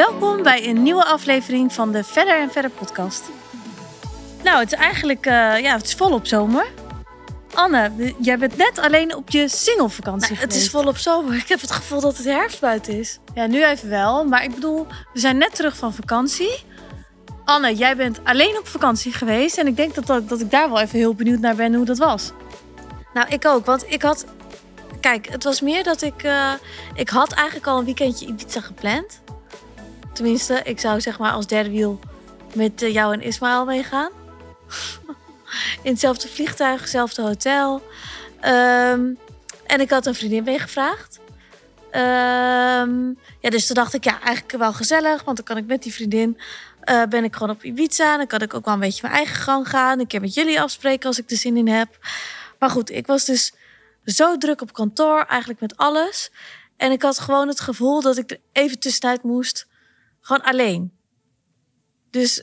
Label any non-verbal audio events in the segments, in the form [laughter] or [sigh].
Welkom bij een nieuwe aflevering van de Verder en Verder podcast. Nou, het is eigenlijk uh, ja, het is volop zomer. Anne, jij bent net alleen op je singlevakantie nou, Het is volop zomer. Ik heb het gevoel dat het herfst buiten is. Ja, nu even wel. Maar ik bedoel, we zijn net terug van vakantie. Anne, jij bent alleen op vakantie geweest. En ik denk dat, dat, dat ik daar wel even heel benieuwd naar ben hoe dat was. Nou, ik ook. Want ik had... Kijk, het was meer dat ik... Uh, ik had eigenlijk al een weekendje Ibiza gepland. Tenminste, ik zou zeg maar als derde wiel met uh, jou en Ismaël meegaan. [laughs] In hetzelfde vliegtuig, hetzelfde hotel. Um, en ik had een vriendin meegevraagd. Um, ja, dus toen dacht ik, ja, eigenlijk wel gezellig. Want dan kan ik met die vriendin, uh, ben ik gewoon op Ibiza. Dan kan ik ook wel een beetje mijn eigen gang gaan. Een keer met jullie afspreken als ik er zin in heb. Maar goed, ik was dus zo druk op kantoor, eigenlijk met alles. En ik had gewoon het gevoel dat ik er even tussenuit moest. Gewoon alleen. Dus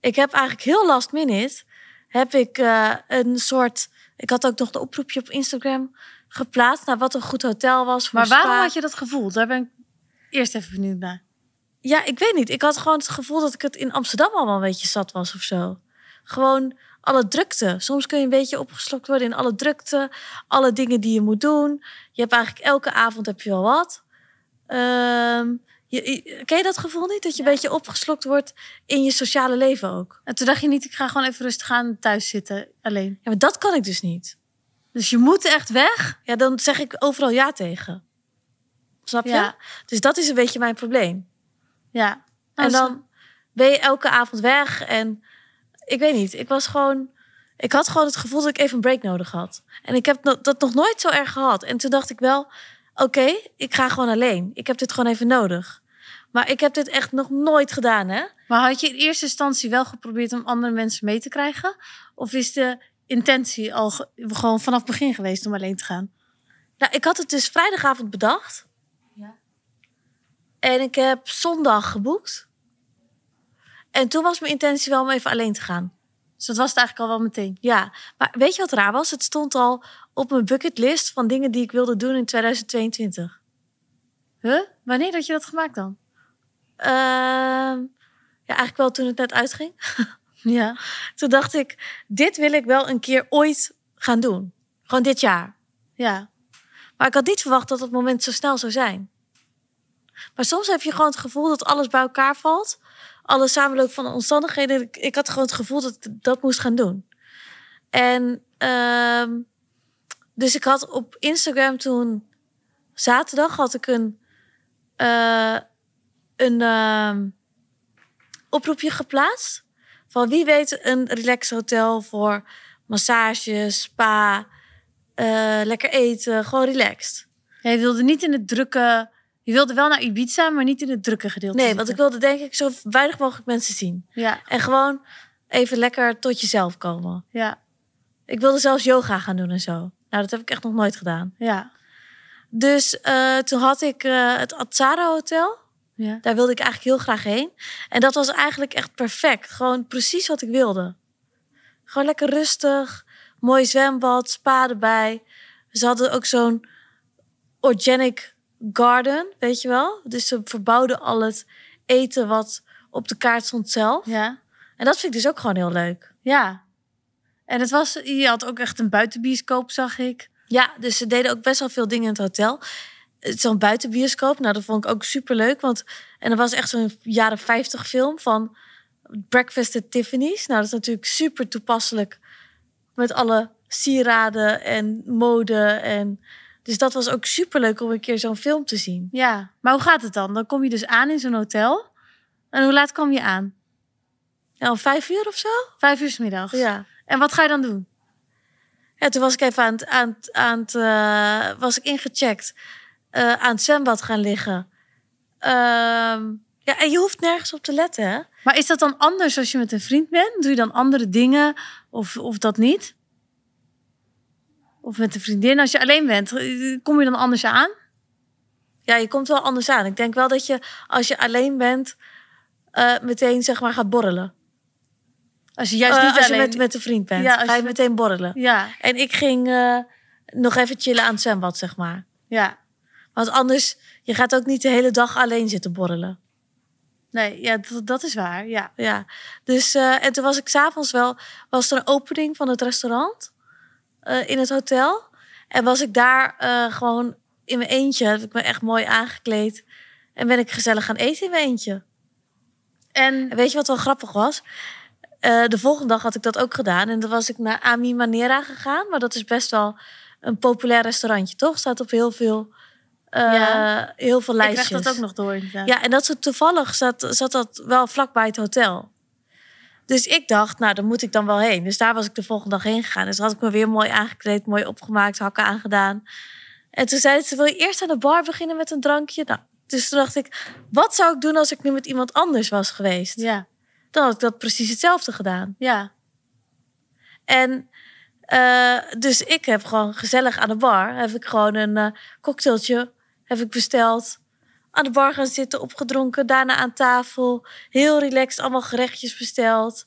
ik heb eigenlijk heel last minute heb ik uh, een soort. Ik had ook nog een oproepje op Instagram geplaatst naar wat een goed hotel was. maar waarom had je dat gevoel? Daar ben ik eerst even benieuwd naar. Ja, ik weet niet. Ik had gewoon het gevoel dat ik het in Amsterdam allemaal een beetje zat was of zo. Gewoon alle drukte. Soms kun je een beetje opgeslokt worden in alle drukte. Alle dingen die je moet doen. Je hebt eigenlijk elke avond heb je wel wat. Um, je, ken je dat gevoel niet? Dat je een beetje opgeslokt wordt in je sociale leven ook. En toen dacht je niet, ik ga gewoon even rustig aan thuis zitten alleen. Ja, maar dat kan ik dus niet. Dus je moet echt weg? Ja, dan zeg ik overal ja tegen. Snap je? Ja. Dus dat is een beetje mijn probleem. Ja. en dan ben je elke avond weg. En ik weet niet, ik was gewoon... Ik had gewoon het gevoel dat ik even een break nodig had. En ik heb dat nog nooit zo erg gehad. En toen dacht ik wel, oké, ik ga gewoon alleen. Ik heb dit gewoon even nodig. Maar ik heb dit echt nog nooit gedaan, hè? Maar had je in eerste instantie wel geprobeerd om andere mensen mee te krijgen? Of is de intentie al gewoon vanaf het begin geweest om alleen te gaan? Nou, ik had het dus vrijdagavond bedacht. Ja. En ik heb zondag geboekt. En toen was mijn intentie wel om even alleen te gaan. Dus dat was het eigenlijk al wel meteen. Ja, maar weet je wat raar was? Het stond al op mijn bucketlist van dingen die ik wilde doen in 2022. Huh? Wanneer had je dat gemaakt dan? Uh, ja, eigenlijk wel toen het net uitging. [laughs] ja. Toen dacht ik, dit wil ik wel een keer ooit gaan doen. Gewoon dit jaar. Ja. Maar ik had niet verwacht dat het moment zo snel zou zijn. Maar soms heb je gewoon het gevoel dat alles bij elkaar valt. Alle samenloop van de omstandigheden. Ik, ik had gewoon het gevoel dat ik dat moest gaan doen. En uh, dus ik had op Instagram toen zaterdag had ik een, uh, een uh, oproepje geplaatst. Van wie weet een relax hotel voor massage, spa, uh, lekker eten, gewoon relaxed. Jij wilde niet in het drukke. Je wilde wel naar Ibiza, maar niet in het drukke gedeelte. Nee, want ik wilde denk ik zo weinig mogelijk mensen zien. Ja. En gewoon even lekker tot jezelf komen. Ja. Ik wilde zelfs yoga gaan doen en zo. Nou, dat heb ik echt nog nooit gedaan. Ja. Dus uh, toen had ik uh, het Atsara Hotel. Ja. Daar wilde ik eigenlijk heel graag heen. En dat was eigenlijk echt perfect. Gewoon precies wat ik wilde. Gewoon lekker rustig. Mooi zwembad, spa erbij. Ze hadden ook zo'n organic garden, weet je wel? Dus ze verbouwden al het eten wat op de kaart stond zelf. Ja. En dat vind ik dus ook gewoon heel leuk. Ja. En het was, je had ook echt een buitenbioscoop, zag ik. Ja, dus ze deden ook best wel veel dingen in het hotel. Zo'n buitenbioscoop, nou dat vond ik ook super leuk. Want, en er was echt zo'n jaren 50 film van Breakfast at Tiffany's. Nou, dat is natuurlijk super toepasselijk met alle sieraden en mode. En, dus dat was ook super leuk om een keer zo'n film te zien. Ja, maar hoe gaat het dan? Dan kom je dus aan in zo'n hotel. En hoe laat kom je aan? Ja, om vijf uur of zo? Vijf uur s middags. Ja. En wat ga je dan doen? Ja, toen was ik even aan het, aan het, aan het uh, was ik ingecheckt, uh, aan het zwembad gaan liggen. Uh, ja, en je hoeft nergens op te letten, hè? Maar is dat dan anders als je met een vriend bent? Doe je dan andere dingen of, of dat niet? Of met een vriendin, als je alleen bent, kom je dan anders aan? Ja, je komt wel anders aan. Ik denk wel dat je, als je alleen bent, uh, meteen zeg maar gaat borrelen. Als je juist niet uh, als alleen... je met, met een vriend bent, ja, ga je, je meteen borrelen. Ja. En ik ging uh, nog even chillen aan het zwembad, zeg maar. Ja. Want anders, je gaat ook niet de hele dag alleen zitten borrelen. Nee, ja, dat, dat is waar. Ja. Ja, dus eh, en toen was ik s'avonds wel, was er een opening van het restaurant eh, in het hotel. En was ik daar eh, gewoon in mijn eentje, heb ik me echt mooi aangekleed. En ben ik gezellig gaan eten in mijn eentje. En En weet je wat wel grappig was? Eh, de volgende dag had ik dat ook gedaan. En dan was ik naar Ami Manera gegaan. Maar dat is best wel een populair restaurantje, toch? Staat op heel veel, Ja. heel veel ik lijstjes. krijg dat ook nog door. inderdaad. Ja, en dat ze toevallig zat, zat dat wel vlakbij het hotel. Dus ik dacht, nou, daar moet ik dan wel heen. Dus daar was ik de volgende dag heen gegaan. Dus had ik me weer mooi aangekleed, mooi opgemaakt, hakken aangedaan. En toen zei ze, wil je eerst aan de bar beginnen met een drankje? Nou, dus toen dacht ik, wat zou ik doen als ik nu met iemand anders was geweest? Ja. Dan had ik dat precies hetzelfde gedaan. Ja. En eh, dus ik heb gewoon gezellig aan de bar, heb ik gewoon een eh, cocktailtje heb ik besteld. Aan de bar gaan zitten, opgedronken, daarna aan tafel. Heel relaxed, allemaal gerechtjes besteld.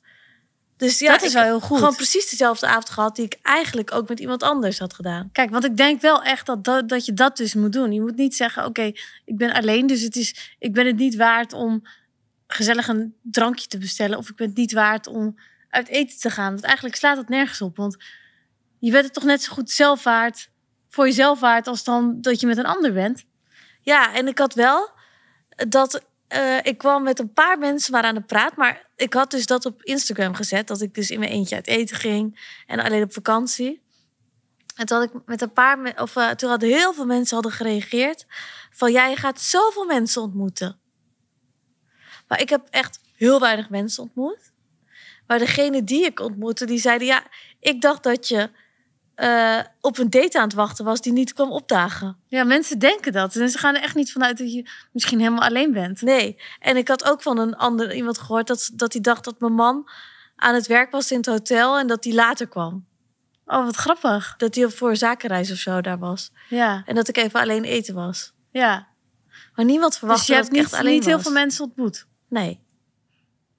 Dus ja, dat is wel heel goed. Gewoon precies dezelfde avond gehad die ik eigenlijk ook met iemand anders had gedaan. Kijk, want ik denk wel echt dat, dat, dat je dat dus moet doen. Je moet niet zeggen, oké, ik ben alleen, dus het is, ik ben het niet waard om gezellig een drankje te bestellen. Of ik ben het niet waard om uit eten te gaan. Want eigenlijk slaat dat nergens op. Want je bent het toch net zo goed zelf waard, voor jezelf waard, als dan dat je met een ander bent. Ja, en ik had wel dat eh, ik kwam met een paar mensen maar aan de praat. Maar ik had dus dat op Instagram gezet. Dat ik dus in mijn eentje uit eten ging. En alleen op vakantie. En toen had ik met een paar... Of eh, toen hadden heel veel mensen hadden gereageerd. Van, ja, je gaat zoveel mensen ontmoeten. Maar ik heb echt heel weinig mensen ontmoet. Maar degene die ik ontmoette, die zeiden... Ja, ik dacht dat je eh, op een date aan het wachten was die niet kwam opdagen. Ja, mensen denken dat. En ze gaan er echt niet vanuit dat je misschien helemaal alleen bent. Nee, en ik had ook van een ander iemand gehoord dat, dat hij dacht dat mijn man aan het werk was in het hotel en dat hij later kwam. Oh, wat grappig. Dat hij op voor een zakenreis of zo daar was. Ja, En dat ik even alleen eten was. ja. Maar niemand verwachtte Dus je hebt dat ik niet, echt alleen niet heel veel mensen ontmoet. Nee.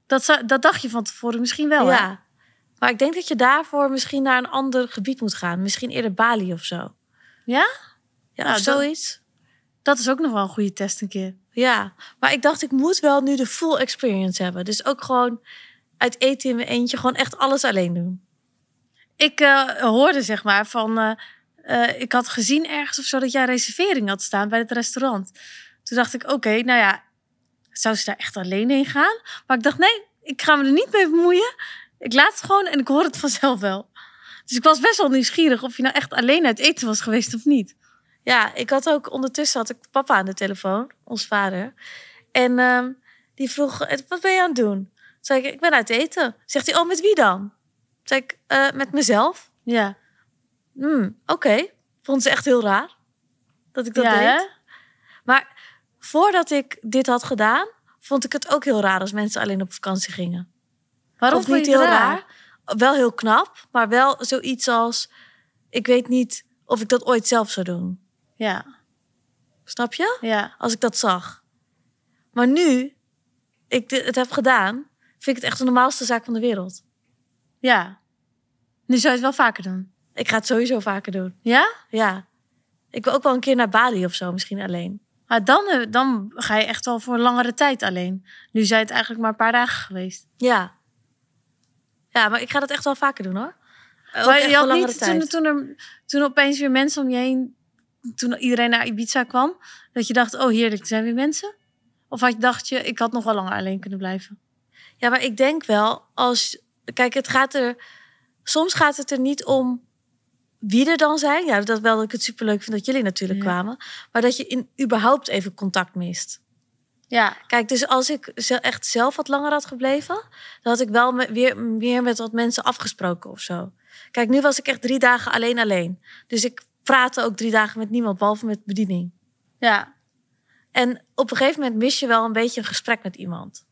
Dat, zou, dat dacht je van tevoren misschien wel, hè? ja. Maar ik denk dat je daarvoor misschien naar een ander gebied moet gaan. Misschien eerder Bali of zo. Ja? Ja, Nou, of zoiets. Dat is ook nog wel een goede test een keer. Ja, maar ik dacht ik moet wel nu de full experience hebben. Dus ook gewoon uit eten in mijn eentje gewoon echt alles alleen doen. Ik eh, hoorde zeg maar van... eh, eh, ik had gezien ergens of zo dat jij reservering had staan bij het restaurant. Toen dacht ik, oké, nou ja, zou ze daar echt alleen heen gaan? Maar ik dacht, nee, ik ga me er niet mee bemoeien. Ik laat het gewoon en ik hoor het vanzelf wel. Dus ik was best wel nieuwsgierig of je nou echt alleen uit eten was geweest of niet. Ja, ik had ook ondertussen had ik papa aan de telefoon, ons vader. En ehm, die vroeg, "Eh, wat ben je aan het doen? Zei ik, ik ben uit eten. Zegt hij, oh, met wie dan? Zei ik, "Eh, met mezelf. Ja, Hmm, Oké, vond ze echt heel raar dat ik dat ja deed. hè? Maar voordat ik dit had gedaan, vond ik het ook heel raar als mensen alleen op vakantie gingen. Waarom of niet je het heel raar? Wel heel knap, maar wel zoiets als, ik weet niet of ik dat ooit zelf zou doen. Ja, Snap je? ja. als ik dat zag. Maar nu ik het heb gedaan, vind ik het echt de normaalste zaak van de wereld. Ja. Nu zou je het wel vaker doen. Ik ga het sowieso vaker doen. Ja? Ja. Ik wil ook wel een keer naar Bali of zo, misschien alleen. Maar dan, eh, dan ga je echt wel voor een langere tijd alleen. Nu zijn het eigenlijk maar een paar dagen geweest. Ja. Ja, maar ik ga dat echt wel vaker doen hoor. Ook Maar je had niet toen, toen, er, toen opeens weer mensen om je heen, toen iedereen naar Ibiza kwam, dat je dacht, oh heerlijk, er zijn weer mensen? Of had je, dacht je, ik had nog wel langer alleen kunnen blijven? Ja, maar ik denk wel als. Kijk, het gaat er. Soms gaat het er niet om wie er dan zijn. Ja, dat wel dat ik het superleuk vind dat jullie natuurlijk Ja. kwamen. Maar dat je in überhaupt even contact mist. Ja, Kijk, dus als ik echt zelf wat langer had gebleven, dan had ik wel me- weer meer met wat mensen afgesproken of zo. Kijk, nu was ik echt drie dagen alleen alleen. Dus ik praatte ook drie dagen met niemand, behalve met bediening. ja, En op een gegeven moment mis je wel een beetje een gesprek met iemand.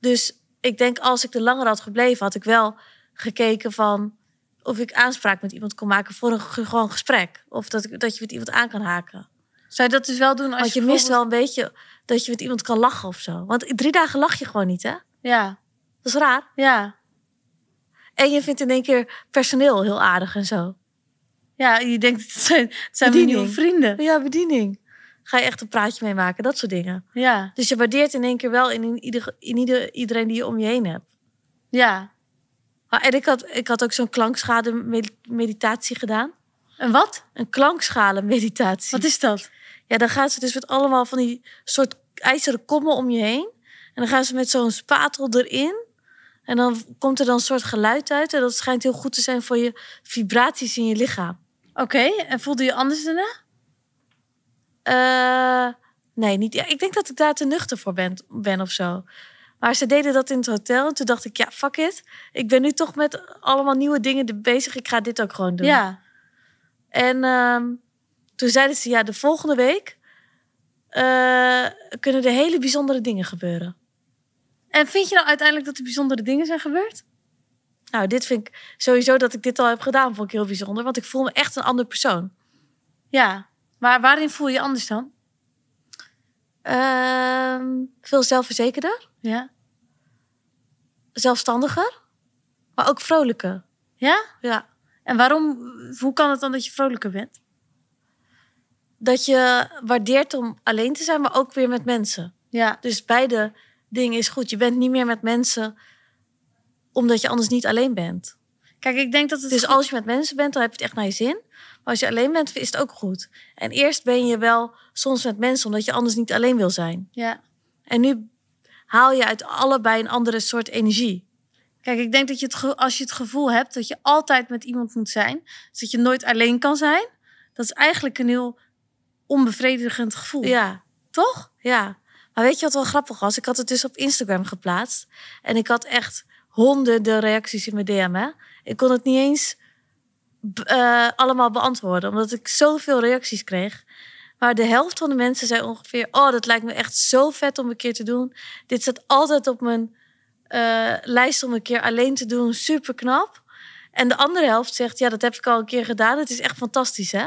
Dus ik denk, als ik er langer had gebleven, had ik wel gekeken van of ik aanspraak met iemand kon maken voor een ge- gewoon gesprek. Of dat, ik, dat je met iemand aan kan haken. zou je dat dus wel doen als Want je mist wel een beetje dat je met iemand kan lachen of zo. Want drie dagen lach je gewoon niet, hè? Ja, Dat is raar. ja. En je vindt in één keer personeel heel aardig en zo. Ja, je denkt, het zijn, het zijn mijn nieuwe vrienden. Ja, bediening. ga je echt een praatje mee maken. Dat soort dingen. Ja. Dus je waardeert in één keer wel in, in, ieder, in ieder, iedereen die je om je heen hebt. Ja. Maar, en ik had, ik had ook zo'n klankschade med- meditatie gedaan. En wat? Een klankschalen meditatie. Wat is dat? Ja, dan gaan ze dus met allemaal van die soort ijzeren kommen om je heen. En dan gaan ze met zo'n spatel erin. En dan komt er dan een soort geluid uit. En dat schijnt heel goed te zijn voor je vibraties in je lichaam. Oké, en voelde je anders daarna? Eh, nee, niet. Ja, ik denk dat ik daar te nuchter voor ben, ben of zo. Maar ze deden dat in het hotel. En toen dacht ik, ja, fuck it. Ik ben nu toch met allemaal nieuwe dingen bezig. Ik ga dit ook gewoon doen. Ja. En ehm, toen zeiden ze, ja, de volgende week eh, kunnen er hele bijzondere dingen gebeuren. En vind je nou uiteindelijk dat er bijzondere dingen zijn gebeurd? Nou, dit vind ik sowieso dat ik dit al heb gedaan, vond ik heel bijzonder. Want ik voel me echt een andere persoon. Ja. Maar waarin voel je je anders dan? Ehm, veel zelfverzekerder, Ja. zelfstandiger, maar ook vrolijker. Ja? Ja. En waarom, hoe kan het dan dat je vrolijker bent? Dat je waardeert om alleen te zijn, maar ook weer met mensen. Ja. Dus beide dingen is goed. Je bent niet meer met mensen omdat je anders niet alleen bent. Kijk, ik denk dat het... Dus als je met mensen bent, dan heb je het echt naar je zin. Maar als je alleen bent, is het ook goed. En eerst ben je wel soms met mensen, omdat je anders niet alleen wil zijn. Ja. En nu haal je uit allebei een andere soort energie. Kijk, ik denk dat je het als je het gevoel hebt dat je altijd met iemand moet zijn, dus dat je nooit alleen kan zijn, dat is eigenlijk een heel onbevredigend gevoel. Ja, Toch? ja. Maar weet je wat wel grappig was? Ik had het dus op Instagram geplaatst. En ik had echt honderden reacties in mijn DM. Hè? Ik kon het niet eens eh, allemaal beantwoorden, omdat ik zoveel reacties kreeg. Maar de helft van de mensen zei ongeveer: Oh, dat lijkt me echt zo vet om een keer te doen. Dit staat altijd op mijn eh, lijst om een keer alleen te doen. Super knap. En de andere helft zegt: Ja, dat heb ik al een keer gedaan. Het is echt fantastisch, hè?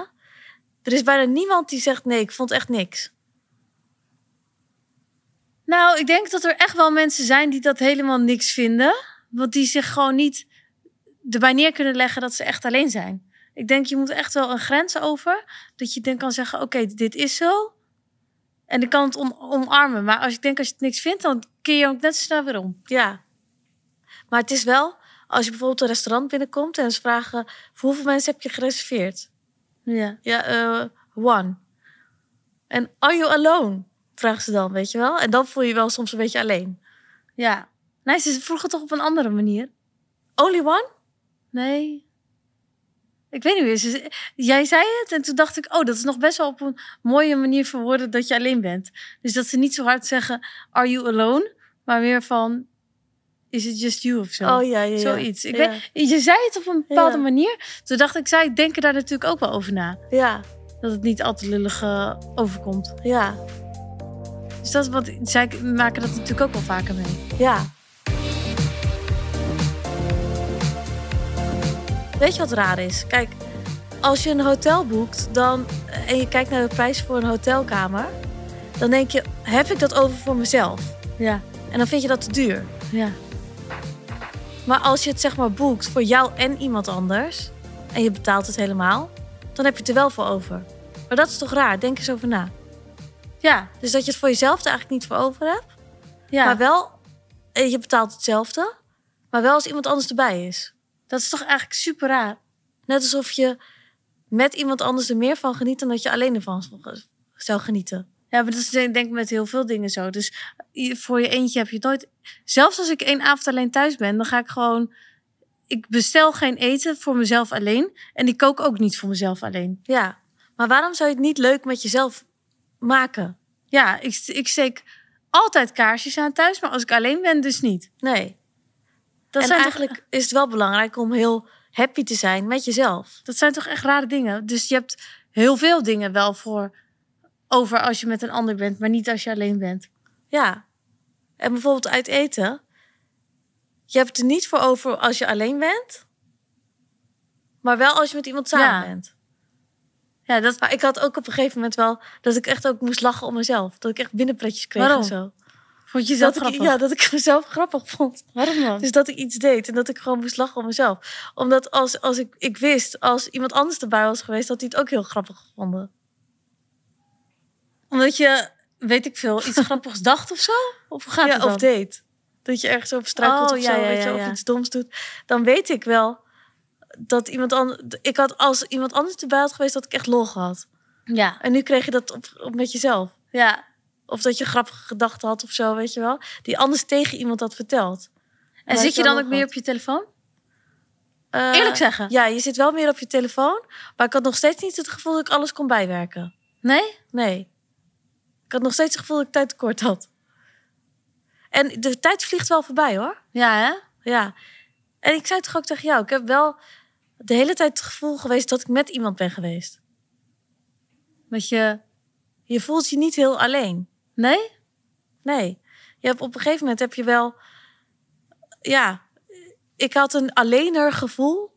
Er is bijna niemand die zegt: Nee, ik vond echt niks. Nou, ik denk dat er echt wel mensen zijn die dat helemaal niks vinden, want die zich gewoon niet erbij neer kunnen leggen dat ze echt alleen zijn. Ik denk je moet echt wel een grens over, dat je dan kan zeggen: Oké, dit is zo. En ik kan het om- omarmen. Maar als ik denk als je het niks vindt, dan keer je ook net zo snel weer om. Ja. Maar het is wel, als je bijvoorbeeld een restaurant binnenkomt en ze vragen: voor hoeveel mensen heb je gereserveerd? Ja. Ja, eh, one. En are you alone? Vragen ze dan, weet je wel? En dan voel je je wel soms een beetje alleen. Ja. Nee, ze vroegen toch op een andere manier. Only one? Nee. Ik weet niet meer. Jij zei het en toen dacht ik, oh, dat is nog best wel op een mooie manier verwoorden dat je alleen bent. Dus dat ze niet zo hard zeggen, are you alone? Maar meer van, is it just you of zo? Oh ja, ja, ja. Zoiets. Ik ja. weet, je zei het op een bepaalde Ja. manier. Toen dacht ik, zij denken daar natuurlijk ook wel over na. Ja, Dat het niet al te lullig overkomt. ja, Dus dat is wat, zij maken dat natuurlijk ook wel vaker mee. ja. Weet je wat raar is? Kijk, als je een hotel boekt dan, en je kijkt naar de prijs voor een hotelkamer, dan denk je, heb ik dat over voor mezelf? Ja, En dan vind je dat te duur. ja. Maar als je het zeg maar boekt voor jou en iemand anders en je betaalt het helemaal, dan heb je het er wel voor over. Maar dat is toch raar? Denk eens over na. Ja, Dus dat je het voor jezelf er eigenlijk niet voor over hebt, ja. maar wel eh, je betaalt hetzelfde, maar wel als iemand anders erbij is. Dat is toch eigenlijk super raar. Net alsof je met iemand anders er meer van geniet dan dat je alleen ervan zou genieten. Ja, maar dat is denk ik met heel veel dingen zo. Dus voor je eentje heb je het nooit... Zelfs als ik één avond alleen thuis ben, dan ga ik gewoon... Ik bestel geen eten voor mezelf alleen. En ik kook ook niet voor mezelf alleen. Ja, maar waarom zou je het niet leuk met jezelf maken? Ja, ik, ik steek altijd kaarsjes aan thuis, maar als ik alleen ben, dus niet. Nee. Dat, en zijn, eigenlijk toch, is het wel belangrijk om heel happy te zijn met jezelf. dat zijn toch echt rare dingen. Dus je hebt heel veel dingen wel voor over als je met een ander bent, maar niet als je alleen bent. Ja. En bijvoorbeeld uit eten. Je hebt het er niet voor over als je alleen bent. Maar wel als je met iemand samen Ja. bent. Ja, dat, Maar ik had ook op een gegeven moment wel dat ik echt ook moest lachen om mezelf. Dat ik echt binnenpretjes kreeg Waarom? en zo. Vond je Dat ik, grappig. ja, dat ik [laughs] mezelf grappig vond. Waarom dan? Dus dat ik iets deed en dat ik gewoon moest lachen om mezelf. Omdat als, als ik, ik wist, als iemand anders erbij was geweest, dat hij het ook heel grappig gevonden. Omdat je, weet ik veel, iets [laughs] grappigs dacht of zo? Of hoe gaat ja, het dan? of deed. Dat je ergens over struikelt Oh, of ja, zo, ja, weet je, of iets doms doet. Dan weet ik wel dat iemand anders... Ik had als iemand anders erbij had geweest, dat ik echt lol gehad. Ja, En nu kreeg je dat op, op met jezelf. ja. Of dat je grappige gedachten had of zo, weet je wel. Die anders tegen iemand had verteld. En zit je dan ook meer op je telefoon? Eh, Eerlijk zeggen? Ja, je zit wel meer op je telefoon. Maar ik had nog steeds niet het gevoel dat ik alles kon bijwerken. Nee? Nee. Ik had nog steeds het gevoel dat ik tijd tekort had. En de tijd vliegt wel voorbij hoor. Ja, hè? Ja. En ik zei toch ook tegen jou, ik heb wel de hele tijd het gevoel geweest dat ik met iemand ben geweest. Dat je... Je voelt je niet heel alleen. Nee? Nee. Je hebt op een gegeven moment heb je wel, ja, ik had een alleener gevoel.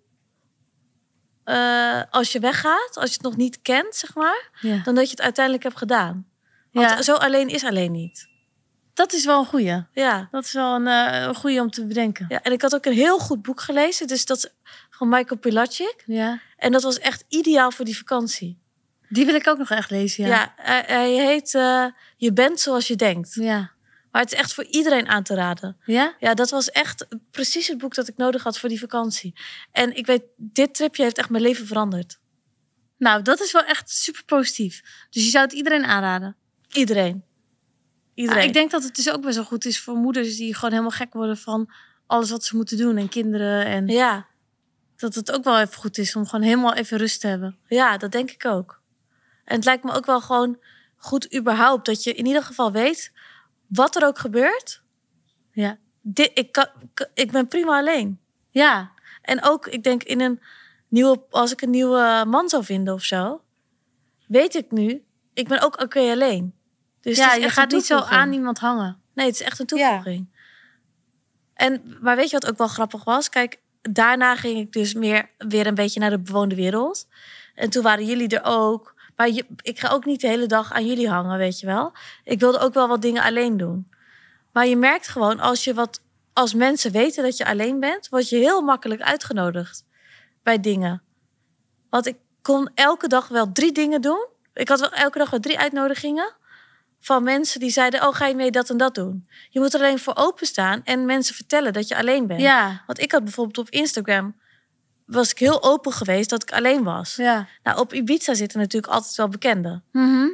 eh, als je weggaat, als je het nog niet kent, zeg maar, Ja. dan dat je het uiteindelijk hebt gedaan. Want ja. zo alleen is alleen niet. Dat is wel een goeie. Ja. Dat is wel een, een goeie om te bedenken. ja, en ik had ook een heel goed boek gelezen. Dus dat van Michael Pilatschik. Ja. En dat was echt ideaal voor die vakantie. Die wil ik ook nog echt lezen, Ja, ja. hij, hij heet eh, Je bent zoals je denkt. Ja. Maar het is echt voor iedereen aan te raden. Ja? Ja, dat was echt precies het boek dat ik nodig had voor die vakantie. En ik weet, dit tripje heeft echt mijn leven veranderd. Nou, dat is wel echt super positief. Dus je zou het iedereen aanraden. Iedereen. Iedereen. Ah, ik denk dat het dus ook best wel goed is voor moeders die gewoon helemaal gek worden van alles wat ze moeten doen en kinderen. En Ja, dat het ook wel even goed is om gewoon helemaal even rust te hebben. ja, dat denk ik ook. En het lijkt me ook wel gewoon goed überhaupt dat je in ieder geval weet wat er ook gebeurt. Ja. Dit, ik, kan, ik ben prima alleen. Ja. En ook, ik denk in een nieuwe, als ik een nieuwe man zou vinden of zo, weet ik nu, ik ben ook oké alleen. Dus ja, je gaat niet zo aan iemand hangen. Nee, het is echt een toevoeging. En, maar weet je wat ook wel grappig was? Kijk, daarna ging ik dus meer weer een beetje naar de bewoonde wereld. En toen waren jullie er ook. Maar je, ik ga ook niet de hele dag aan jullie hangen, weet je wel. Ik wilde ook wel wat dingen alleen doen. Maar je merkt gewoon, als je wat als mensen weten dat je alleen bent, word je heel makkelijk uitgenodigd bij dingen. Want ik kon elke dag wel drie dingen doen. Ik had wel elke dag wel drie uitnodigingen van mensen die zeiden: Oh, ga je mee dat en dat doen? Je moet er alleen voor openstaan en mensen vertellen dat je alleen bent. Ja. Want ik had bijvoorbeeld op Instagram was ik heel open geweest dat ik alleen was. Ja. Nou, op Ibiza zitten natuurlijk altijd wel bekenden. Mhm.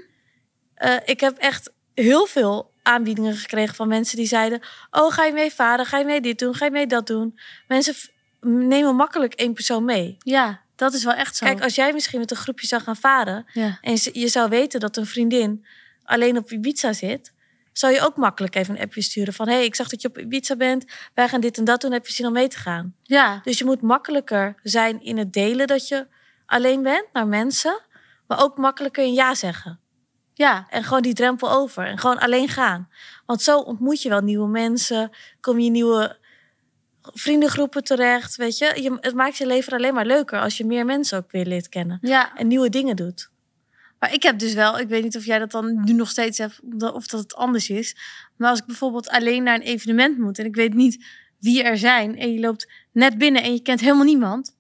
Eh, ik heb echt heel veel aanbiedingen gekregen van mensen die zeiden: Oh, ga je mee varen? Ga je mee dit doen? Ga je mee dat doen? Mensen nemen makkelijk één persoon mee. Ja, dat is wel echt zo. Kijk, als jij misschien met een groepje zou gaan varen ja. en je zou weten dat een vriendin alleen op Ibiza zit, zou je ook makkelijk even een appje sturen van: Hey, ik zag dat je op Ibiza bent. Wij gaan dit en dat doen. Heb je zin om mee te gaan? Ja. Dus je moet makkelijker zijn in het delen dat je alleen bent naar mensen, maar ook makkelijker een ja zeggen. Ja. En gewoon die drempel over. En gewoon alleen gaan. Want zo ontmoet je wel nieuwe mensen. Kom je nieuwe vriendengroepen terecht. Weet je, je het maakt je leven alleen maar leuker als je meer mensen ook weer leert kennen. Ja. En nieuwe dingen doet. Maar ik heb dus wel, ik weet niet of jij dat dan nu nog steeds hebt, of dat het anders is. Maar als ik bijvoorbeeld alleen naar een evenement moet en ik weet niet wie er zijn en je loopt net binnen en je kent helemaal niemand,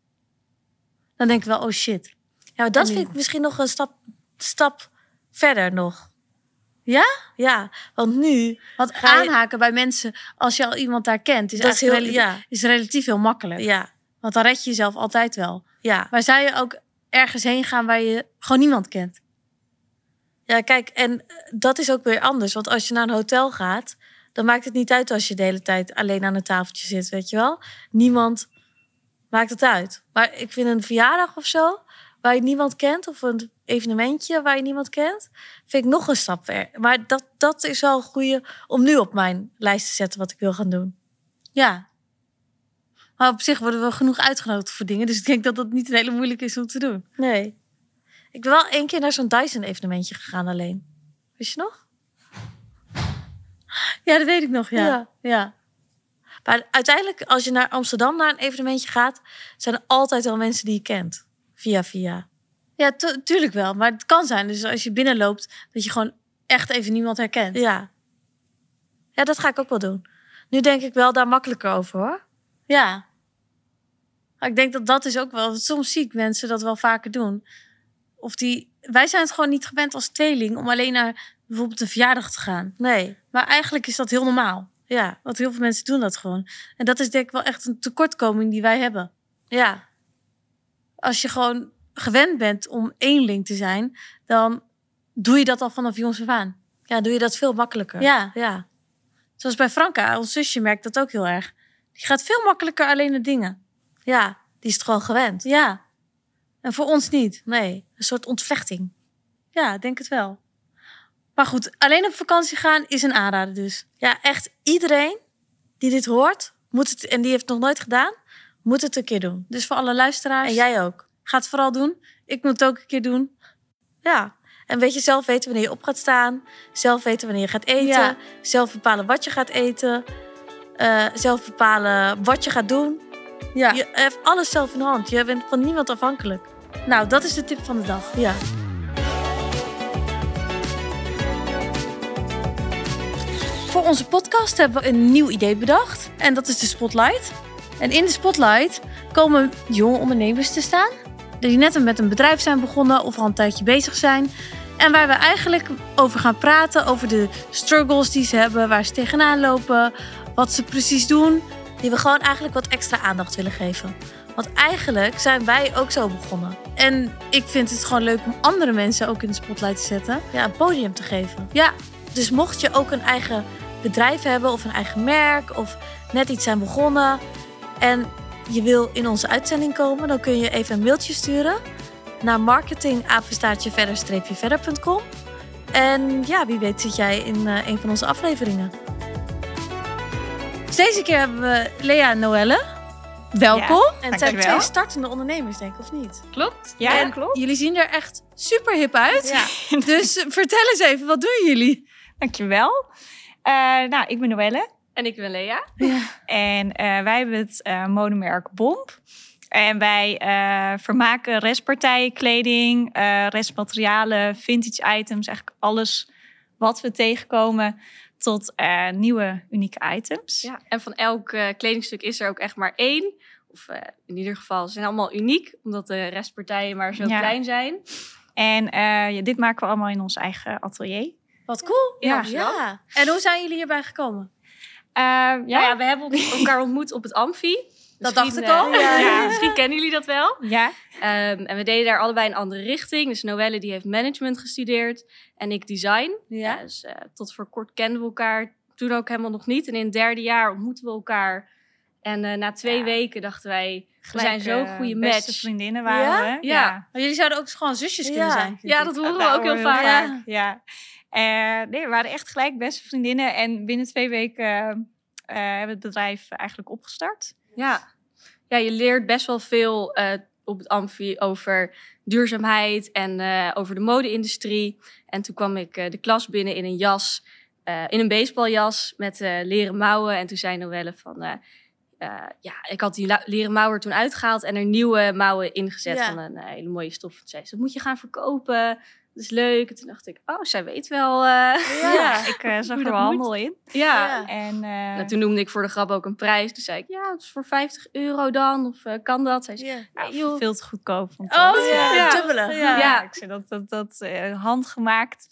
dan denk ik wel, oh shit. Ja, dat vind ik misschien nog een stap, stap verder nog. Ja? Ja, want nu... Want je- aanhaken bij mensen als je al iemand daar kent, is, Dat eigenlijk heel- relatief, ja. is relatief heel makkelijk. Ja, Want dan red je jezelf altijd wel. ja. Maar zou je ook ergens heen gaan waar je gewoon niemand kent? Ja, kijk, en eh, dat is ook weer anders. Want als je naar een hotel gaat, dan maakt het niet uit als je de hele tijd alleen aan een tafeltje zit, weet je wel. Niemand maakt het uit. Maar ik vind een verjaardag of zo, waar je niemand kent, of een evenementje waar je niemand kent, vind ik nog een stap ver. Maar dat, dat is wel een goede om nu op mijn lijst te zetten wat ik wil gaan doen. Ja. Maar op zich worden we genoeg uitgenodigd voor dingen. Dus ik denk dat dat niet een hele moeilijk is om te doen. Nee. Ik ben wel één keer naar zo'n Dyson-evenementje gegaan alleen. Wist je nog? Ja, dat weet ik nog, ja. Ja. ja. Maar uiteindelijk, als je naar Amsterdam naar een evenementje gaat, zijn er altijd wel mensen die je kent. Via via. Ja, tu- tuurlijk wel. Maar het kan zijn, dus als je binnenloopt, dat je gewoon echt even niemand herkent. Ja. Ja, dat ga ik ook wel doen. Nu denk ik wel daar makkelijker over hoor. Ja. Maar ik denk dat dat is ook wel... Soms zie ik mensen dat wel vaker doen. Of die... Wij zijn het gewoon niet gewend als tweeling om alleen naar bijvoorbeeld een verjaardag te gaan. Nee. Maar eigenlijk is dat heel normaal. Ja. Want heel veel mensen doen dat gewoon. En dat is denk ik wel echt een tekortkoming die wij hebben. Ja. Als je gewoon gewend bent om eenling te zijn, dan doe je dat al vanaf jongs af aan. Ja, doe je dat veel makkelijker. Ja. Ja. Zoals bij Franka, ons zusje merkt dat ook heel erg. Die gaat veel makkelijker alleen de dingen. Ja. Die is het gewoon gewend. Ja. En voor ons niet. Nee. Een soort ontvlechting. Ja, denk het wel. Maar goed, alleen op vakantie gaan is een aanrader dus. Ja, echt iedereen die dit hoort, moet het, en die heeft het nog nooit gedaan, moet het een keer doen. Dus voor alle luisteraars, En jij ook. ga het vooral doen. Ik moet het ook een keer doen. Ja. En weet je, zelf weten wanneer je op gaat staan. Zelf weten wanneer je gaat eten. Ja. Zelf bepalen wat je gaat eten. eh, zelf bepalen wat je gaat doen. Ja. Je hebt alles zelf in de hand. Je bent van niemand afhankelijk. Nou, dat is de tip van de dag. Ja. Voor onze podcast hebben we een nieuw idee bedacht. En dat is de Spotlight. En in de Spotlight komen jonge ondernemers te staan. Die net met een bedrijf zijn begonnen of al een tijdje bezig zijn. En waar we eigenlijk over gaan praten. Over de struggles die ze hebben, waar ze tegenaan lopen. Wat ze precies doen. Die we gewoon eigenlijk wat extra aandacht willen geven. Want eigenlijk zijn wij ook zo begonnen. En ik vind het gewoon leuk om andere mensen ook in de spotlight te zetten. Ja, een podium te geven. Ja, Dus mocht je ook een eigen bedrijf hebben of een eigen merk of net iets zijn begonnen en je wil in onze uitzending komen, dan kun je even een mailtje sturen naar marketingapenstaartje-verder-verder.com. En ja, wie weet zit jij in eh, een van onze afleveringen. dus deze keer hebben we Lea en Noelle. Welkom. En het zijn twee startende ondernemers, denk ik, of niet? Klopt. Ja, en klopt. jullie zien er echt super hip uit. Ja. [laughs] Dus eh, vertel eens even, wat doen jullie? Dankjewel. Uh, nou, ik ben Noelle. En ik ben Lea. En eh, wij hebben het eh modemerk Bomb. En wij eh, vermaken restpartijen, kleding, eh, restmaterialen, vintage items. Eigenlijk alles wat we tegenkomen tot eh, nieuwe, unieke items. Ja, en van elk eh, kledingstuk is er ook echt maar één. Of eh, in ieder geval, ze zijn allemaal uniek, omdat de restpartijen maar zo Ja. klein zijn. En eh, ja, dit maken we allemaal in ons eigen atelier. Wat cool. in Ja. Ja. En hoe zijn jullie hierbij gekomen? Ja, ja, ja, we hebben elkaar ontmoet op het Amfi. Dat dacht ik al. eh, [laughs] Ja. ja, misschien kennen jullie dat wel. ja. Ehm, en we deden daar allebei een andere richting. Dus Noelle die heeft management gestudeerd en ik design. Ja, dus eh, tot voor kort kenden we elkaar. Toen ook helemaal nog niet. En in het derde jaar ontmoetten we elkaar. En eh, na twee Ja. weken dachten wij, we zijn zo'n goede beste match. vriendinnen waren Ja? we. Ja. Maar jullie zouden ook gewoon zusjes kunnen zijn. Ja, dat horen we ook heel vaak. Ja. Eh, nee, we waren echt gelijk beste vriendinnen. En binnen twee weken hebben we het bedrijf eigenlijk opgestart. Ja. ja, je leert best wel veel eh, op het Amfi over duurzaamheid en eh, over de mode-industrie. En toen kwam ik eh, de klas binnen in een jas, in een baseballjas met leren mouwen. En toen zei Noelle van, ja, ik had die leren mouwen er toen uitgehaald en er nieuwe mouwen ingezet Ja. van een hele mooie stof. Toen zei ze, dat moet je gaan verkopen. Dat is leuk. En toen dacht ik, oh, zij weet wel. eh, [laughs] Ja. [laughs] Ik eh, zag er dat wel moet. handel in. ja. Ja. En eh, Nou, toen noemde ik voor de grap ook een prijs. Toen zei ik, ja, het is voor 50 euro dan. Of eh, kan dat? Zei ze, Ja. nou, joh. veel te goedkoop. vond Oh, dat. ja. Ja. Dubbele. Ja. Ja, ik zei dat dat, dat eh, handgemaakt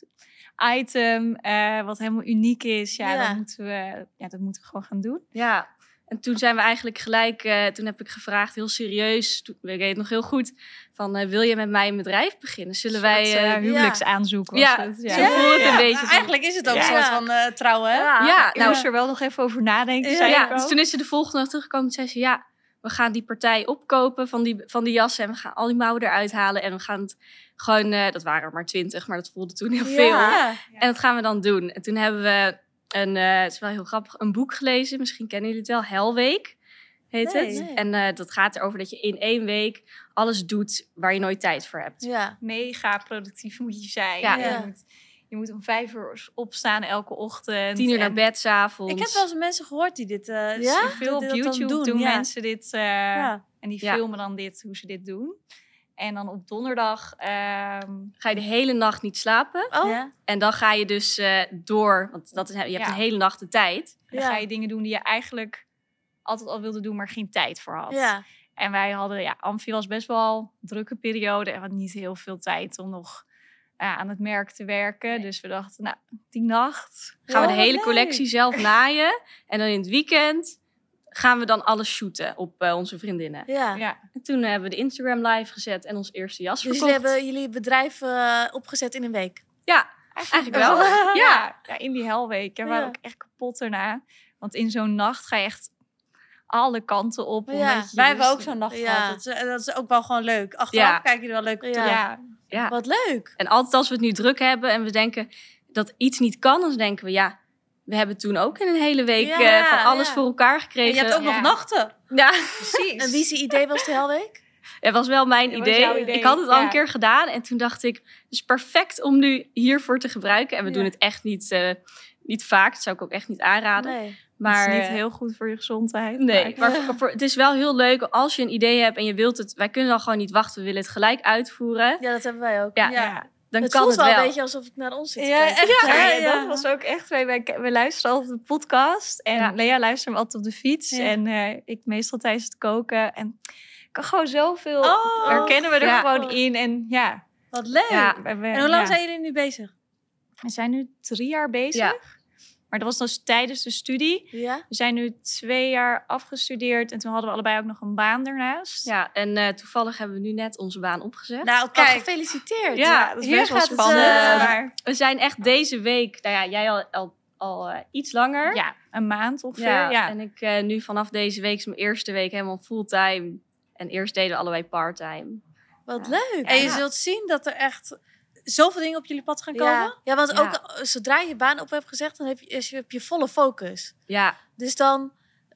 item, eh, wat helemaal uniek is. Ja, Ja. Dat, moeten we, ja, dat moeten we gewoon gaan doen. Ja, en toen zijn we eigenlijk gelijk, eh, toen heb ik gevraagd, heel serieus, toen, ik weet het nog heel goed, van eh, wil je met mij een bedrijf beginnen? Zullen wij... Soort, eh, eh, huwelijksaanzoek was ja, het. zo voelt het een beetje. Eigenlijk is het ook Ja. een soort van eh, trouwen? Ja. ja, Ik nou, moest er wel nog even over nadenken, Ja, zei ja, dus toen is ze de volgende dag teruggekomen en zei ze, ja, we gaan die partij opkopen van die, van die jassen en we gaan al die mouwen eruit halen en we gaan het gewoon, eh, dat waren er maar twintig, maar dat voelde toen heel Ja. veel. Ja. En dat gaan we dan doen. En toen hebben we een, eh, het is wel heel grappig, een boek gelezen. Misschien kennen jullie het wel, Helweek heet Nee. het. Nee. En eh, dat gaat erover dat je in één week alles doet waar je nooit tijd voor hebt. Ja. Mega productief moet je zijn. Ja. Je, moet, je moet om vijf uur opstaan elke ochtend. Tien uur naar bed s'avonds. Ik heb wel eens mensen gehoord die dit... eh, Ja? die Veel op dat dan YouTube doen, ja. mensen dit. eh, Ja. En die Ja. filmen dan dit, hoe ze dit doen. En dan op donderdag ehm, Ga je de hele nacht niet slapen. Oh, Ja. En dan ga je dus eh, door, want dat is, je hebt Ja. de hele nacht de tijd. dan Ja. ga je dingen doen die je eigenlijk altijd al wilde doen, maar geen tijd voor had. ja. En wij hadden, ja, Amfi was best wel een drukke periode en had niet heel veel tijd om nog ja, aan het merk te werken. Dus we dachten, nou, die nacht. Gaan we de Oh, hele leuk. collectie zelf naaien. En dan in het weekend gaan we dan alles shooten op eh, onze vriendinnen. Ja. Ja, En toen hebben we de Instagram live gezet en ons eerste jas Dus verkocht. jullie hebben jullie bedrijf eh, opgezet in een week. Ja, eigenlijk wel. ja. Ja. ja, in die helweek. En we waren Ja. ook echt kapot daarna. Want in zo'n nacht ga je echt alle kanten op. Ja. Wij hebben dus- ook zo'n nacht Ja. gehad. Dat is, dat is ook wel gewoon leuk. Achteraf Ja. kijk je er wel leuk op Ja. terug. Ja, Ja. Wat leuk. En altijd als we het nu druk hebben en we denken dat iets niet kan, dan denken we ja, we hebben toen ook in een hele week Ja, eh, van alles ja. voor elkaar En gekregen. je hebt ook Ja. nog nachten. Ja, precies. En wie zijn idee was de helweek? het was wel mijn idee. Ik had het al een keer gedaan en toen dacht ik, het is perfect om nu hiervoor te gebruiken. En we Ja. doen het echt niet, eh, niet vaak, dat zou ik ook echt niet aanraden. Nee. Maar het is niet eh, heel goed voor je gezondheid. Nee, maar- maar voor- het is wel heel leuk als je een idee hebt en je wilt het. Wij kunnen dan gewoon niet wachten, we willen het gelijk uitvoeren. Ja, dat hebben wij ook. Ja, Ja, dan het kan voelt het wel wel. een beetje alsof ik naar ons zit te Ja, echt. [laughs] Ja, dat was ook echt. Wij, wij, wij luisteren altijd de podcast. En Ja. Lea luistert hem altijd op de fiets. Ja. En eh, ik meestal tijdens het koken. En ik kan gewoon zoveel... Oh, herkennen we er ja. gewoon in. En ja. Wat leuk. Ja. we- we- En hoe lang ja. zijn jullie nu bezig? We zijn nu drie jaar bezig. Maar dat was dus tijdens de studie. Ja? We zijn nu twee jaar afgestudeerd. En toen hadden we allebei ook nog een baan daarnaast. Ja, en eh, toevallig hebben we nu net onze baan opgezet. Nou, Kijk, gefeliciteerd. Ja, dat is hier best wel gaat het, spannend. eh, maar We zijn echt deze week, nou ja, jij al, al, al eh, iets langer. ja, een maand ongeveer. Ja, Ja, En ik eh, nu vanaf deze week is mijn eerste week helemaal fulltime. En eerst deden we allebei parttime. Wat Ja. leuk. En je Ja. zult zien dat er echt zoveel dingen op jullie pad gaan komen. Ja. ja, want Ja. ook zodra je je baan op hebt gezegd, dan heb je, is je, heb je volle focus. Ja, Dus dan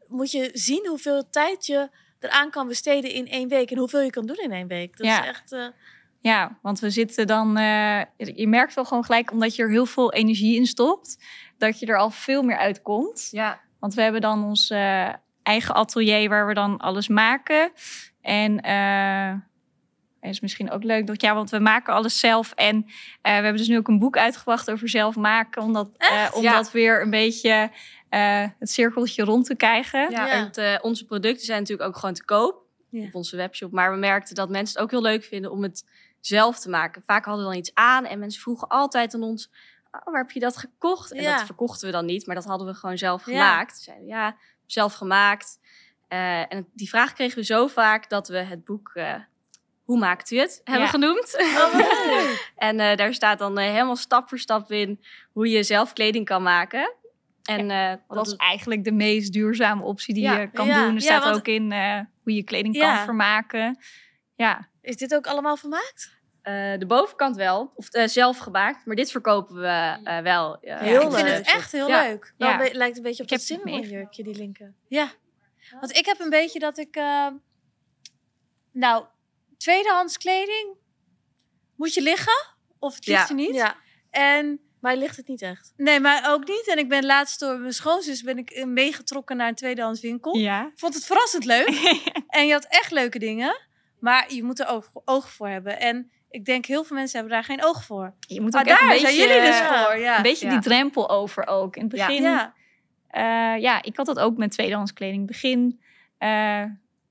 moet je zien hoeveel tijd je eraan kan besteden in één week en hoeveel je kan doen in één week. Dat Ja. is echt. eh, Ja, want we zitten dan. eh, je merkt wel gewoon gelijk, omdat je er heel veel energie in stopt, dat je er al veel meer uitkomt. ja. Want we hebben dan ons eh, eigen atelier waar we dan alles maken. En eh is misschien ook leuk dat ja, want we maken alles zelf. En eh, we hebben dus nu ook een boek uitgebracht over zelf maken, omdat, eh, om Ja. dat weer een beetje eh, het cirkeltje rond te krijgen. Ja, eh, onze producten zijn natuurlijk ook gewoon te koop Ja. op onze webshop. Maar we merkten dat mensen het ook heel leuk vinden om het zelf te maken. Vaak hadden we dan iets aan en mensen vroegen altijd aan ons... "Oh, waar heb je dat gekocht? En Ja. dat verkochten we dan niet, maar dat hadden we gewoon zelf gemaakt. Ze zeiden, ja, zelf gemaakt. Eh, en die vraag kregen we zo vaak dat we het boek... eh, hoe maakt u het? Hebben Ja. genoemd. Oh, leuk. [laughs] En eh, daar staat dan eh, helemaal stap voor stap in hoe je zelf kleding kan maken. En eh, Want dat is eigenlijk de meest duurzame optie die Ja. je kan Ja. doen. Er Ja, staat want- ook in eh, hoe je kleding Ja. kan vermaken. Ja, Is dit ook allemaal vermaakt? Eh, de bovenkant wel, of eh, zelf gemaakt, maar dit verkopen we eh, wel. eh, Heel ik vind leuk. het echt heel Ja. leuk. Wel Ja. be- lijkt een beetje op Ik dat jurkje, die linker. Ja. Want ik heb een beetje dat ik... eh, nou, tweedehands kleding moet je liggen. Of het ligt Ja. je niet. Ja, En maar ligt het niet echt. nee, maar ook niet. En ik ben laatst door mijn schoonzus ben ik eh, meegetrokken naar een tweedehands winkel. ja. Vond het verrassend leuk. [laughs] en je had echt leuke dingen. Maar je moet er oog, oog voor hebben. En ik denk heel veel mensen hebben daar geen oog voor. Je moet Maar ook daar een zijn beetje, jullie dus eh, voor. Ja. Een beetje Ja. die drempel over ook. In het Ja. begin, ja. ja. ja, ik had dat ook met tweedehands kleding. Begin eh,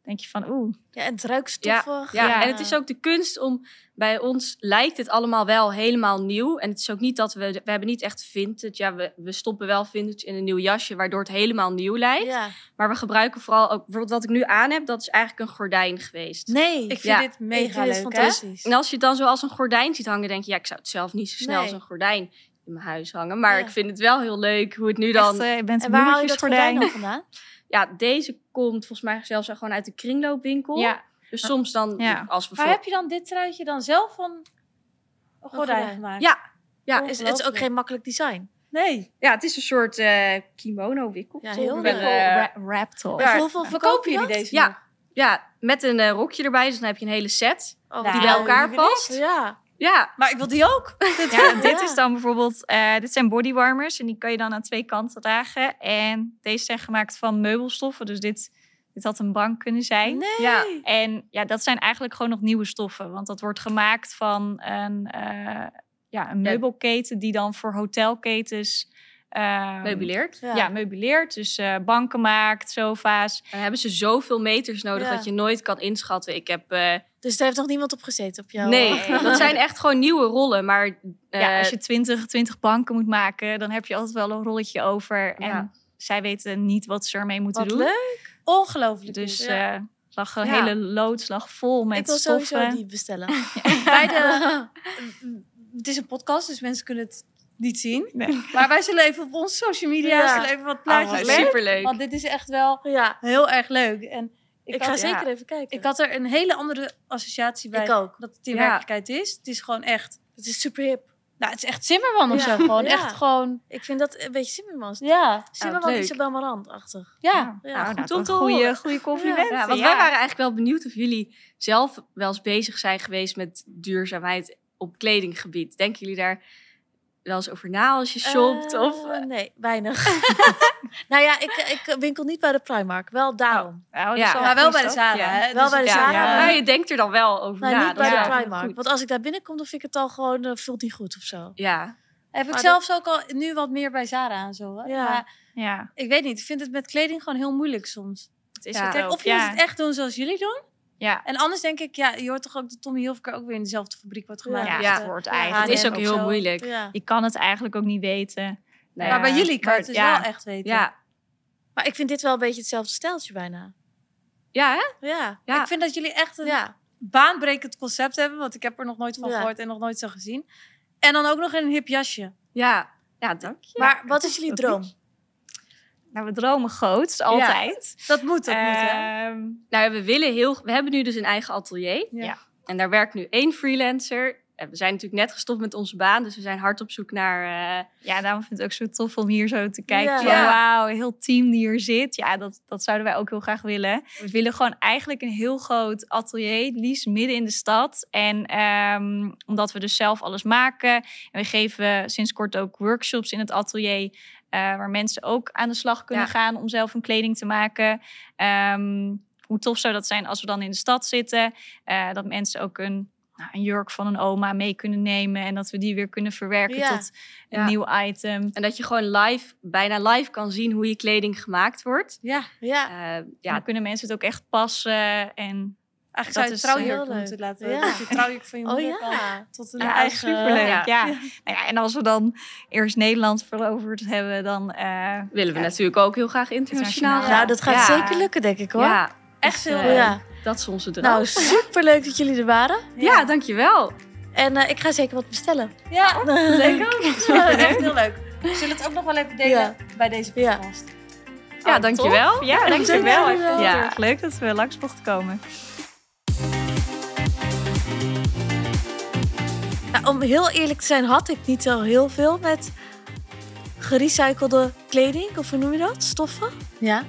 denk je van, oeh, Ja, en het ruikt stoffig. Ja, Ja. en het is ook de kunst om... Bij ons lijkt het allemaal wel helemaal nieuw. En het is ook niet dat we... We hebben niet echt vintage. Ja, we, we stoppen wel vintage in een nieuw jasje... waardoor het helemaal nieuw lijkt. Ja. Maar we gebruiken vooral ook... Bijvoorbeeld wat ik nu aan heb, dat is eigenlijk een gordijn geweest. Nee, Ik vind Ja. dit mega ik vind het leuk. hè? fantastisch. En als je het dan zo als een gordijn ziet hangen... denk je, ja, ik zou het zelf niet zo snel Nee. als een gordijn in mijn huis hangen. Maar Ja. ik vind het wel heel leuk hoe het nu dan... echt, eh, je bent En een waar haal je dat gordijn dan vandaan? [laughs] Ja, deze komt volgens mij zelfs gewoon uit de kringloopwinkel. Ja, Dus soms dan, Ja. als we Maar heb je dan dit truitje dan zelf van een gordijn gemaakt? Ja, ja, Is, het is ook geen makkelijk design. Nee. ja, het is een soort eh kimono wikkel. Ja, heel Met, leuk. eh, Ra- Raptor. Ja. En hoeveel Verkopen jullie deze Ja. ja, met een eh, rokje erbij, dus dan heb je een hele set Oh, Nou, die bij elkaar past. Ja. Ja, Maar ik wil die ook. [laughs] Ja, dit is dan bijvoorbeeld, eh, dit zijn bodywarmers en die kan je dan aan twee kanten dragen. En deze zijn gemaakt van meubelstoffen, dus dit, dit had een bank kunnen zijn. Nee. Ja. En ja, dat zijn eigenlijk gewoon nog nieuwe stoffen, want dat wordt gemaakt van een, eh, ja, een meubelketen die dan voor hotelketens ehm, Meubileert. Ja, meubileert. Dus eh, banken maakt, sofa's. En dan hebben ze zoveel meters nodig Ja. dat je nooit kan inschatten. Ik heb... eh, Dus daar heeft nog niemand op gezeten op jou? nee, [laughs] dat zijn echt gewoon nieuwe rollen. Maar ja, eh, als je 20, 20 banken moet maken, dan heb je altijd wel een rolletje over. En Ja. zij weten niet wat ze ermee moeten Wat doen. leuk. Ongelooflijk. Dus Dus, eh lag een Ja. hele loods lag vol met ik wil stoffen. sowieso die bestellen. [laughs] bij de, [laughs] het is een podcast, dus mensen kunnen het niet zien. Nee. [laughs] Maar wij zullen even op onze social media Ja. zullen even wat Oh, plaatjes leuk. superleuk. Want dit is echt wel ja, heel erg leuk. En ik, ik, ga zeker ja. even kijken. ik had er een hele andere associatie bij Ik ook. dat het in Ja. werkelijkheid is. Het is gewoon echt... Het is super hip. Nou, het is echt Zimmerman of Ja. zo. Gewoon Ja. echt gewoon... Ik vind dat een beetje Zimmermans. Ja, Zimmerman leuk. Isabel Marant-achtig. ja. Ja, Ja, nou, goed om te goede, want wij waren eigenlijk wel benieuwd of jullie zelf wel eens bezig zijn geweest met duurzaamheid op kledinggebied. Denken jullie daar wel eens over na als je shopt? Eh, of, eh, Nee, weinig. [laughs] nou ja, ik, ik winkel niet bij de Primark. Wel daarom. Ja, dat Ja. Maar wel bij de? Zara, Ja. hè? Wel Dus bij de Zara, ja. maar maar niet- je denkt er dan wel over Nou, na. niet bij de Primark. goed. Want als ik daar binnenkom, dan vind ik het al gewoon, uh, voelt niet goed of zo. Ja, Heb ik zelfs ook al nu wat meer bij Zara en zo. Hè? Ja. Maar Ja, ik weet niet, ik vind het met kleding gewoon heel moeilijk soms. het is Kijk, of je ja. moet het echt doen zoals jullie doen. Ja. En anders denk ik, ja, je hoort toch ook dat Tommy Hilfiger ook weer in dezelfde fabriek wordt gemaakt. Ja, Ja. het wordt Ja, eigenlijk... het is ook heel moeilijk. Ja. Je kan het eigenlijk ook niet weten. Maar bij jullie kan maar het dus ja. wel echt weten. ja. Maar ik vind dit wel een beetje hetzelfde stijltje bijna. Ja, hè? Ja. Ja. Ik vind dat jullie echt een Ja. baanbrekend concept hebben. Want ik heb er nog nooit van Ja. gehoord en nog nooit zo gezien. En dan ook nog in een hip jasje. Ja, ja dank je. Maar wat is jullie droom? Nou, we dromen groot, altijd. Dat moet, dat moet, hè? Ehm, Nou, we willen heel... We hebben nu dus een eigen atelier. Ja. En daar werkt nu één freelancer. We zijn natuurlijk net gestopt met onze baan. Dus we zijn hard op zoek naar... eh, ja, daarom vind ik het ook zo tof om hier zo te kijken. Ja. Van. Wauw, heel team die hier zit. Ja, dat, dat zouden wij ook heel graag willen. We willen gewoon eigenlijk een heel groot atelier, het liefst midden in de stad. En ehm, omdat we dus zelf alles maken. En we geven sinds kort ook workshops in het atelier. eh, waar mensen ook aan de slag kunnen Ja. gaan om zelf een kleding te maken. Ehm, hoe tof zou dat zijn als we dan in de stad zitten. eh, dat mensen ook een, nou, een jurk van een oma mee kunnen nemen. En dat we die weer kunnen verwerken Ja. tot een Ja. nieuw item. en dat je gewoon live, bijna live kan zien hoe je kleding gemaakt wordt. Ja, Ja. Eh, Ja. Dan kunnen mensen het ook echt passen. En eigenlijk zou je Dat het is trouwjurk heel leuk. moeten laten. Ja. Dat je trouwjurk van je Oh moeder kan ja. tot een eigen... superleuk. Ja. ja. Nou ja, en als we dan eerst Nederland veroverd hebben, dan... eh, willen we ja, natuurlijk ook heel graag internationaal. Nou, dat gaat Ja. zeker lukken, denk ik hoor. Ja, Echt heel eh, leuk. Dat is onze droom. Nou, superleuk dat jullie er waren. ja, dankjewel. En eh, ik ga zeker wat bestellen. Ja, [laughs] Leuk. ik ook. [laughs] Echt heel leuk. We zullen het ook nog wel even delen Ja. bij deze Ja. podcast. Ja, oh, dankjewel. tof. Ja, dankjewel. Ja. heel erg leuk dat we langs mochten komen. Ja, om heel eerlijk te zijn had ik niet zo heel veel met gerecyclede kleding. Of hoe noem je dat? Stoffen. Ja.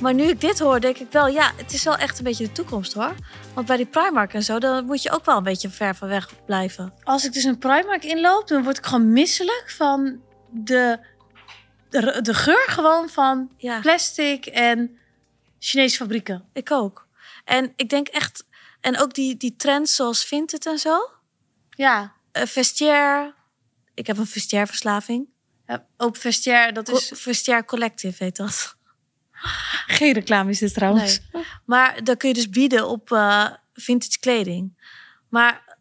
Maar nu ik dit hoor, denk ik wel, ja, het is wel echt een beetje de toekomst hoor. Want bij die Primark en zo, dan moet je ook wel een beetje ver van weg blijven. Als ik dus een Primark inloop, dan word ik gewoon misselijk van de, de, de geur gewoon van Ja, plastic en Chinese fabrieken. ik ook. En ik denk echt, en ook die, die trends zoals Vinted en zo. Ja. Uh, vestiaire. Ik heb een vestiaire verslaving. ja ook vestiaire, dat is... Co- Vestiaire Collective heet dat. [laughs] Geen reclame is dit trouwens. Maar dan kun je dus bieden op eh, vintage kleding. Maar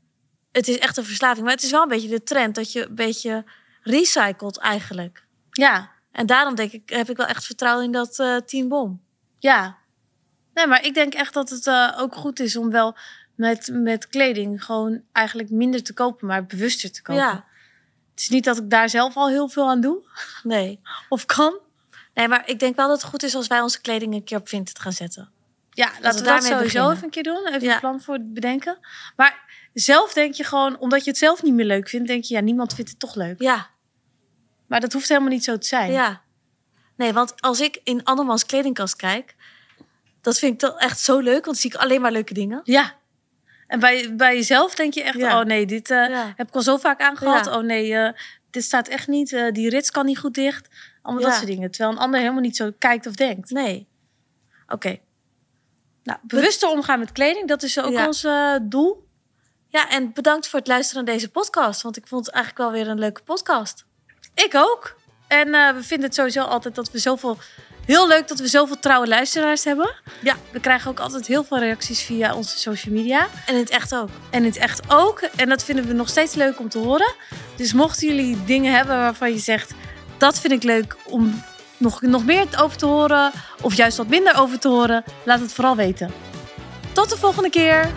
het is echt een verslaving. Maar het is wel een beetje de trend dat je een beetje recycelt eigenlijk. Ja. En daarom denk ik, heb ik wel echt vertrouwen in dat eh Team Bom. Ja. Nee, maar ik denk echt dat het eh, ook goed is om wel met, met kleding gewoon eigenlijk minder te kopen, maar bewuster te kopen. Ja, Het is niet dat ik daar zelf al heel veel aan doe nee. [laughs] of kan. Nee, maar ik denk wel dat het goed is als wij onze kleding een keer op Vinted gaan zetten. Ja, laten we we dat daarmee sowieso beginnen. even een keer doen. Even Ja. een plan voor bedenken. Maar zelf denk je gewoon, omdat je het zelf niet meer leuk vindt, denk je, ja, niemand vindt het toch leuk. Ja, Maar dat hoeft helemaal niet zo te zijn. ja. Nee, want als ik in andermans kledingkast kijk, dat vind ik toch echt zo leuk. Want dan zie ik alleen maar leuke dingen. Ja. En bij, bij jezelf denk je echt, Ja. oh nee, dit eh, Ja. heb ik al zo vaak aangehad. Ja. Oh nee, eh, dit staat echt niet. eh, die rits kan niet goed dicht. Allemaal dat Ja. soort dingen. Terwijl een ander helemaal niet zo kijkt of denkt. Nee. Oké. Nou, bewuster omgaan met kleding, dat is ook Ja. ons eh, doel. Ja, en bedankt voor het luisteren naar deze podcast. Want ik vond het eigenlijk wel weer een leuke podcast. Ik ook. En eh, we vinden het sowieso altijd dat we zoveel... Heel leuk dat we zoveel trouwe luisteraars hebben. Ja. We krijgen ook altijd heel veel reacties via onze social media. En in het echt ook. En in het echt ook. En dat vinden we nog steeds leuk om te horen. Dus mochten jullie dingen hebben waarvan je zegt... dat vind ik leuk om nog, nog meer over te horen... of juist wat minder over te horen... laat het vooral weten. Tot de volgende keer!